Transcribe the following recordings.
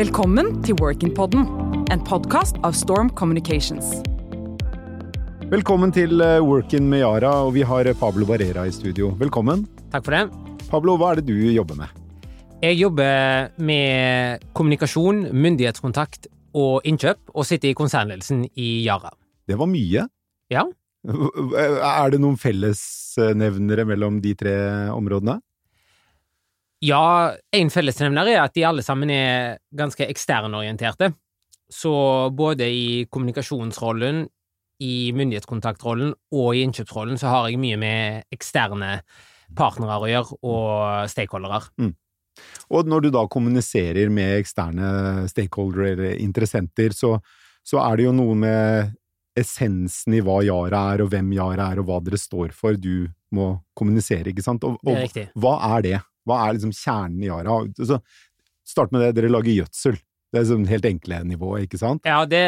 Velkommen til Workin-podden, en podkast av Storm Communications. Velkommen til eh, Workin med Yara, og vi har Pablo Barrera i studio. Velkommen. Takk for det. Pablo, hva er det du jobber med? Jeg jobber med kommunikasjon, myndighetskontakt og innkjøp, og sitter i konsernledelsen i Yara. Det var mye. Ja. Er det noen fellesnevnere mellom de tre områdene? Ja, en fellesnevner er at de alle sammen er ganske eksternorienterte. Så både i kommunikasjonsrollen, i myndighetskontaktrollen og i innkjøpsrollen så har jeg mye med eksterne partnere å gjøre, og stakeholdere. Mm. Og når du da kommuniserer med eksterne stakeholdere eller interessenter, så, så er det jo noe med essensen i hva Yara er, og hvem Yara er, og hva dere står for, du må kommunisere, ikke sant? Og, og hva er det? Hva er liksom kjernen i Yara? Så, start med det, dere lager gjødsel. Det er sånn helt enkle nivået, ikke sant? Ja, det,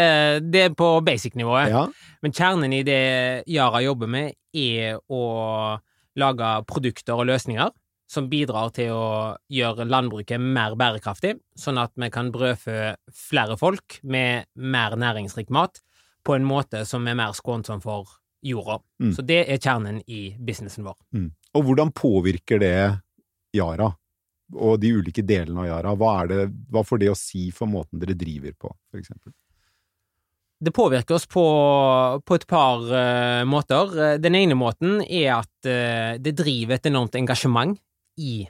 det er på basic-nivået. Ja. Men kjernen i det Yara jobber med, er å lage produkter og løsninger som bidrar til å gjøre landbruket mer bærekraftig, sånn at vi kan brødfø flere folk med mer næringsrik mat på en måte som er mer skånsom for jorda. Mm. Så det er kjernen i businessen vår. Og hvordan påvirker det Yara, og de ulike delene av Yara? Hva, er det, hva får det å si for måten dere driver på, for eksempel? Det påvirker oss på, på et par uh, måter. Eh, Den ene måten er at uh, det driver et enormt engasjement i,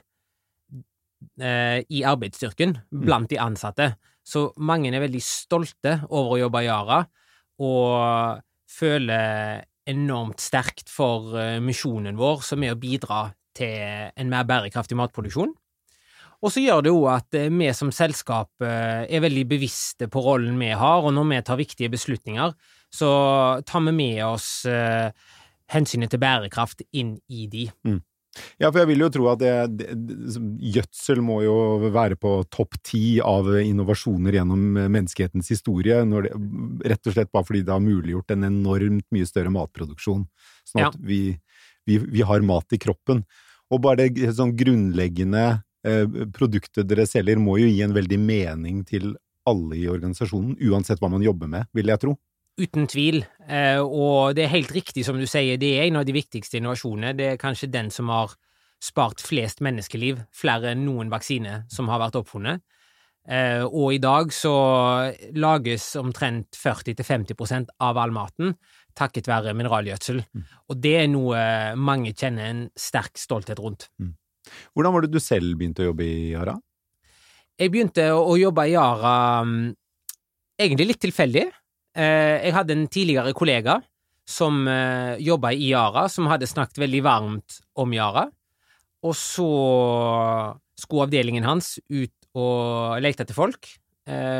uh, i arbeidsstyrken blant de ansatte. Så mange er veldig stolte over å jobbe i Yara, og føler enormt sterkt for misjonen vår, som er å bidra til en mer bærekraftig matproduksjon. Og så gjør det jo at eh, vi som selskap eh, er veldig bevisste på rollen vi har, og når vi tar viktige beslutninger, så tar vi med oss eh, hensynet til bærekraft inn i de. Ja, for jeg vil jo tro at det, det, gjødsel må jo være på topp ti av innovasjoner gjennom menneskehetens historie, når det, rett og slett bare fordi det har muliggjort en enormt mye større matproduksjon, sånn at vi, vi, vi har mat i kroppen. Og bare det sånn grunnleggende eh, produktet dere selger må jo gi en veldig mening til alle i organisasjonen, uansett hva man jobber med, vil jeg tro. Uten tvil, eh, og det er helt riktig som du sier, det er en av de viktigste innovasjonene. Det er kanskje den som har spart flest menneskeliv, flere enn noen vaksine som har vært oppfunnet. Eh, og i dag så lages omtrent 40-50 av all maten takket være mineralgjødsel. Og det er noe mange kjenner en sterk stolthet rundt. Hvordan var det du selv begynte å jobbe i Yara? Jeg begynte å jobbe i Yara mm, egentlig litt tilfeldig. Eh, Jeg hadde en tidligere kollega som eh, jobba i Yara, som hadde snakket veldig varmt om Yara. Og så skulle avdelingen hans ut og lete etter folk, eh,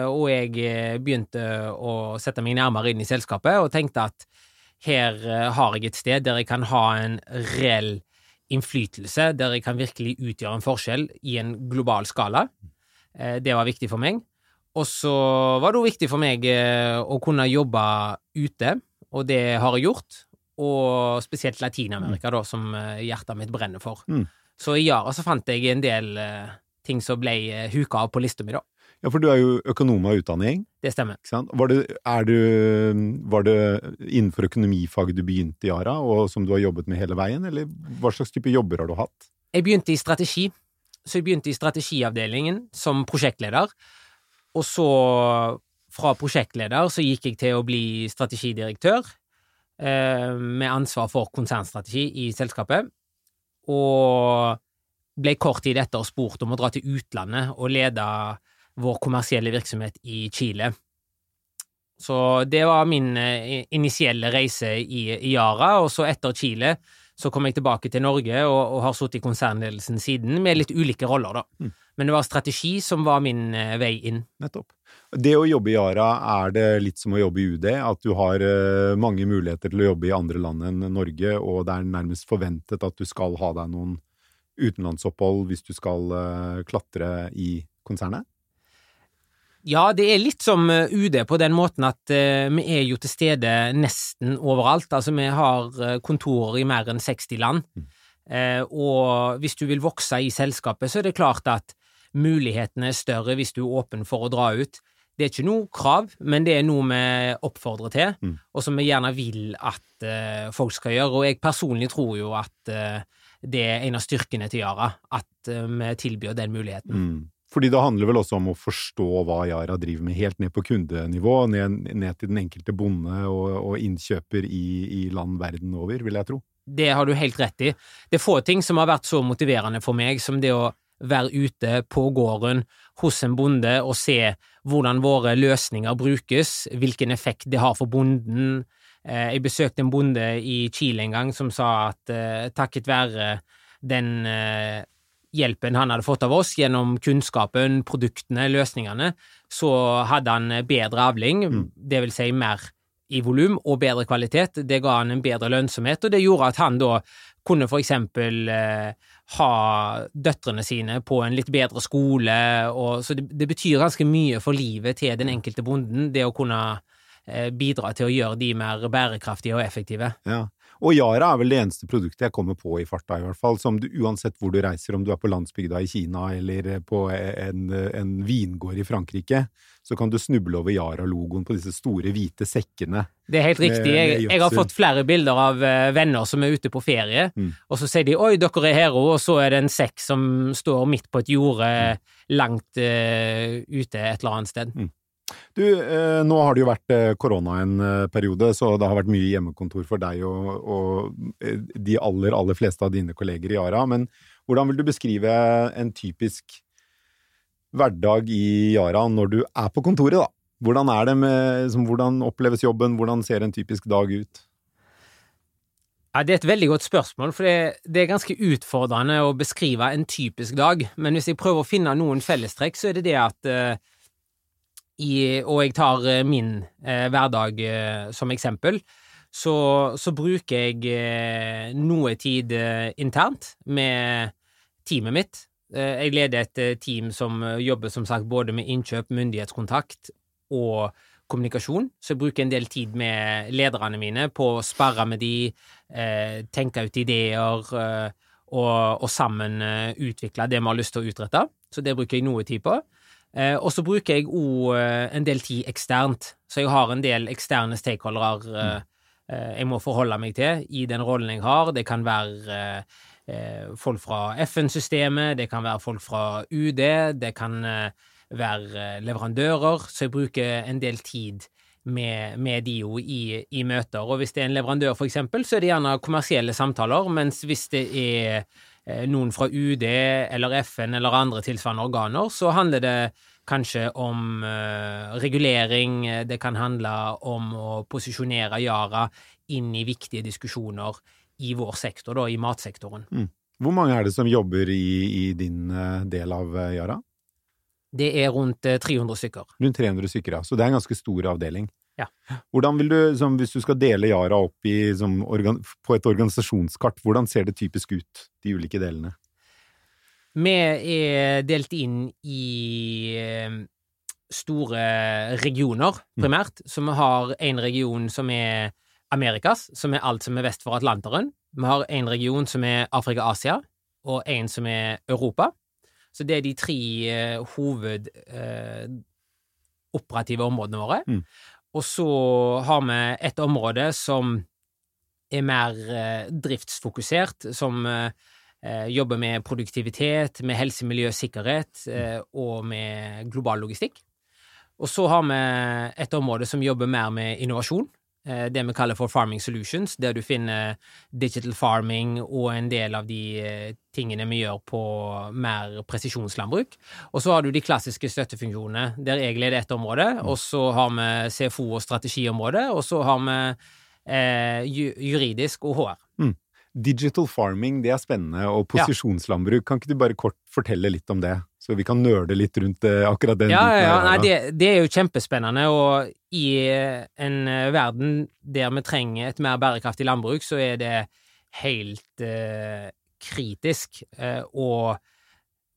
og jeg eh, begynte å sette meg nærmere inn i selskapet og tenkte at her eh, har jeg et sted der jeg kan ha en reell innflytelse, der jeg kan virkelig utgjøre en forskjell i en global skala. Eh, Det var viktig for meg. Og så var det jo viktig for meg eh, å kunne jobbe ute, og det har jeg gjort. Og spesielt Latin-Amerika, da, som eh, hjertet mitt brenner for. Mm. Så i Yara så fant jeg en del eh, ting som ble eh, huka av på lista mi, da. Ja, for du er jo økonom av utdanning. Det stemmer. Var det, er du, var det innenfor økonomifaget du begynte i Yara, og som du har jobbet med hele veien, eller hva slags type jobber har du hatt? Jeg begynte i strategi, så jeg begynte i strategiavdelingen som prosjektleder, og så fra prosjektleder så gikk jeg til å bli strategidirektør, eh, med ansvar for konsernstrategi i selskapet, og ble kort tid etter spurt om å dra til utlandet og lede vår kommersielle virksomhet i Chile. Så det var min eh, initielle reise i, Yara, og så etter Chile så kom jeg tilbake til Norge og, og har sittet i konsernledelsen siden, med litt ulike roller, da. Mm. Men det var strategi som var min eh, vei inn. Nettopp. Det å jobbe i Yara, er det litt som å jobbe i UD? At du har eh, mange muligheter til å jobbe i andre land enn Norge, og det er nærmest forventet at du skal ha deg noen utenlandsopphold hvis du skal klatre i konsernet? Ja, det er litt som eh, UD på den måten at eh, vi er jo til stede nesten overalt. Altså, vi har eh, kontorer i mer enn 60 land. Mm. Og hvis du vil vokse i selskapet, så er det klart at mulighetene er større hvis du er åpen for å dra ut. Det er ikke noe krav, men det er noe vi oppfordrer til, Mm. og som vi gjerne vil at folk skal gjøre. Og jeg personlig tror jo at det er en av styrkene til Yara, at vi tilbyr den muligheten. Mm. Fordi det handler vel også om å forstå hva Yara driver med, helt ned på kundenivå, ned, ned til den enkelte bonde og, og innkjøper i, i land verden over, vil jeg tro. Det har du helt rett i. Det er få ting som har vært så motiverende for meg som det å være ute på gården hos en bonde og se hvordan våre løsninger brukes, hvilken effekt det har for bonden. Eh, Jeg besøkte en bonde i Chile en gang som sa at eh, takket være den eh, hjelpen han hadde fått av oss gjennom kunnskapen, produktene, løsningene, så hadde han bedre avling, Mm. det vil si mer i volum og bedre kvalitet. Det ga han en bedre lønnsomhet, og det gjorde at han da kunne for eksempel eh, ha døtrene sine på en litt bedre skole, og, så det, det betyr ganske mye for livet til den enkelte bonden, det å kunne eh, bidra til å gjøre de mer bærekraftige og effektive. Ja. Og Yara er vel det eneste produktet jeg kommer på i farta, i hvert fall, som du uansett hvor du reiser, om du er på landsbygda i Kina eller på en, en vingård i Frankrike, så kan du snuble over Yara-logoen på disse store, hvite sekkene. Det er helt riktig. Jeg, jeg har fått flere bilder av eh, venner som er ute på ferie, Mm. og så sier de 'oi, dere er her òg', og så er det en sekk som står midt på et jorde Mm. langt uh, ute et eller annet sted. Du, eh, nå har det jo vært eh, korona en eh, periode, så det har vært mye hjemmekontor for deg og, og de aller, aller fleste av dine kolleger i Yara. Men hvordan vil du beskrive en typisk hverdag i Yara når du er på kontoret, da? Hvordan er det med, hvordan oppleves jobben, hvordan ser en typisk dag ut? Ja, Det er et veldig godt spørsmål, for det, det er ganske utfordrende å beskrive en typisk dag. Men hvis jeg prøver å finne noen fellestrekk, så er det det at eh, i, Og jeg tar eh, min eh, hverdag eh, som eksempel. Så, så bruker jeg eh, noe tid eh, internt med teamet mitt. Eh, jeg leder et team som jobber som sagt både med innkjøp, myndighetskontakt og kommunikasjon, så jeg bruker en del tid med lederne mine på å sparre med de, tenke ut ideer og, og sammen utvikle det vi har lyst til å utrette. Så det bruker jeg noe tid på. Eh, og så bruker jeg òg eh, en del tid eksternt, så jeg har en del eksterne stakeholdere eh, eh, jeg må forholde meg til i den rollen jeg har. Det kan være eh, eh, folk fra FN-systemet, det kan være folk fra UD, det kan være leverandører, så jeg bruker en del tid med, med de jo i, i møter. Og hvis det er en leverandør, for eksempel, så er det gjerne kommersielle samtaler, mens hvis det er noen fra UD eller FN eller andre tilsvarende organer, så handler det kanskje om eh, regulering, eh, det kan handle om å posisjonere Yara inn i viktige diskusjoner i vår sektor, da, i matsektoren. Hvor mange er det som jobber i, i din eh, del av eh, Yara? Det er rundt eh, 300 stykker. Rundt 300 stykker, ja. Så det er en ganske stor avdeling. Ja. Hvordan vil du, som, Hvis du skal dele Yara opp i, som organ, på et organisasjonskart, hvordan ser det typisk ut, de ulike delene? Vi er delt inn i eh, store regioner, primært. Så vi har en region som er Amerikas, som er alt som er vest for Atlanteren. Vi har en region som er Afrika-Asia, og en som er Europa. Så det er de tre eh, hoved eh, operative områdene våre. Mm. Og så har vi et område som er mer eh, driftsfokusert, som eh, jobber med produktivitet, med helse, miljø, sikkerhet eh, og med global logistikk. Og så har vi et område som jobber mer med innovasjon, det vi kaller for Farming Solutions, der du finner digital farming og en del av de eh, tingene vi gjør på mer presisjonslandbruk. Og så har du de klassiske støttefunksjonene, der jeg leder ett område, og så har vi CFO og strategiområdet, og så har vi eh, juridisk og HR. Digital farming, det er spennende, og posisjonslandbruk. Kan ikke du bare kort fortelle litt om det, så vi kan nøle litt rundt eh, akkurat den Ja, ja, ja. Nei, det, det er jo kjempespennende, og i eh, en eh, verden der vi trenger et mer bærekraftig landbruk, så er det helt eh, kritisk eh, å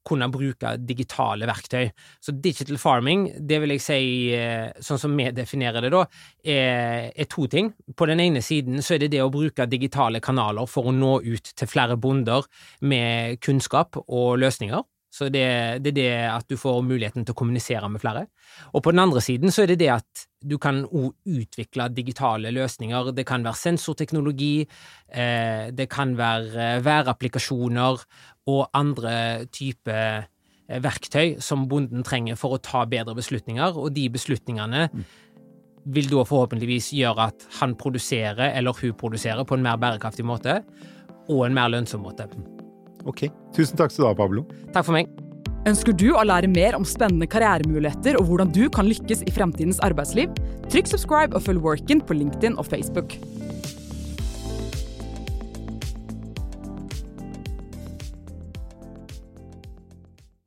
kunne bruke digitale verktøy. Så digital farming, det vil jeg si, eh, sånn som vi definerer det da, er, er to ting. På den ene siden så er det det å bruke digitale kanaler for å nå ut til flere bonder med kunnskap og løsninger. Så det, det, er det at du får muligheten til å kommunisere med flere. Og på den andre siden så er det det at du kan òg utvikle digitale løsninger. Det kan være sensorteknologi, eh, det kan være eh, værapplikasjoner og andre typer eh, verktøy som bonden trenger for å ta bedre beslutninger, og de beslutningene vil da forhåpentligvis gjøre at han produserer, eller hun produserer, på en mer bærekraftig måte, og en mer lønnsom måte. Ok. Tusen takk skal du ha, Pablo. Takk for meg. Ønsker du å lære mer om spennende karrieremuligheter og hvordan du kan lykkes i fremtidens arbeidsliv? Trykk subscribe og følg Workin på LinkedIn og Facebook.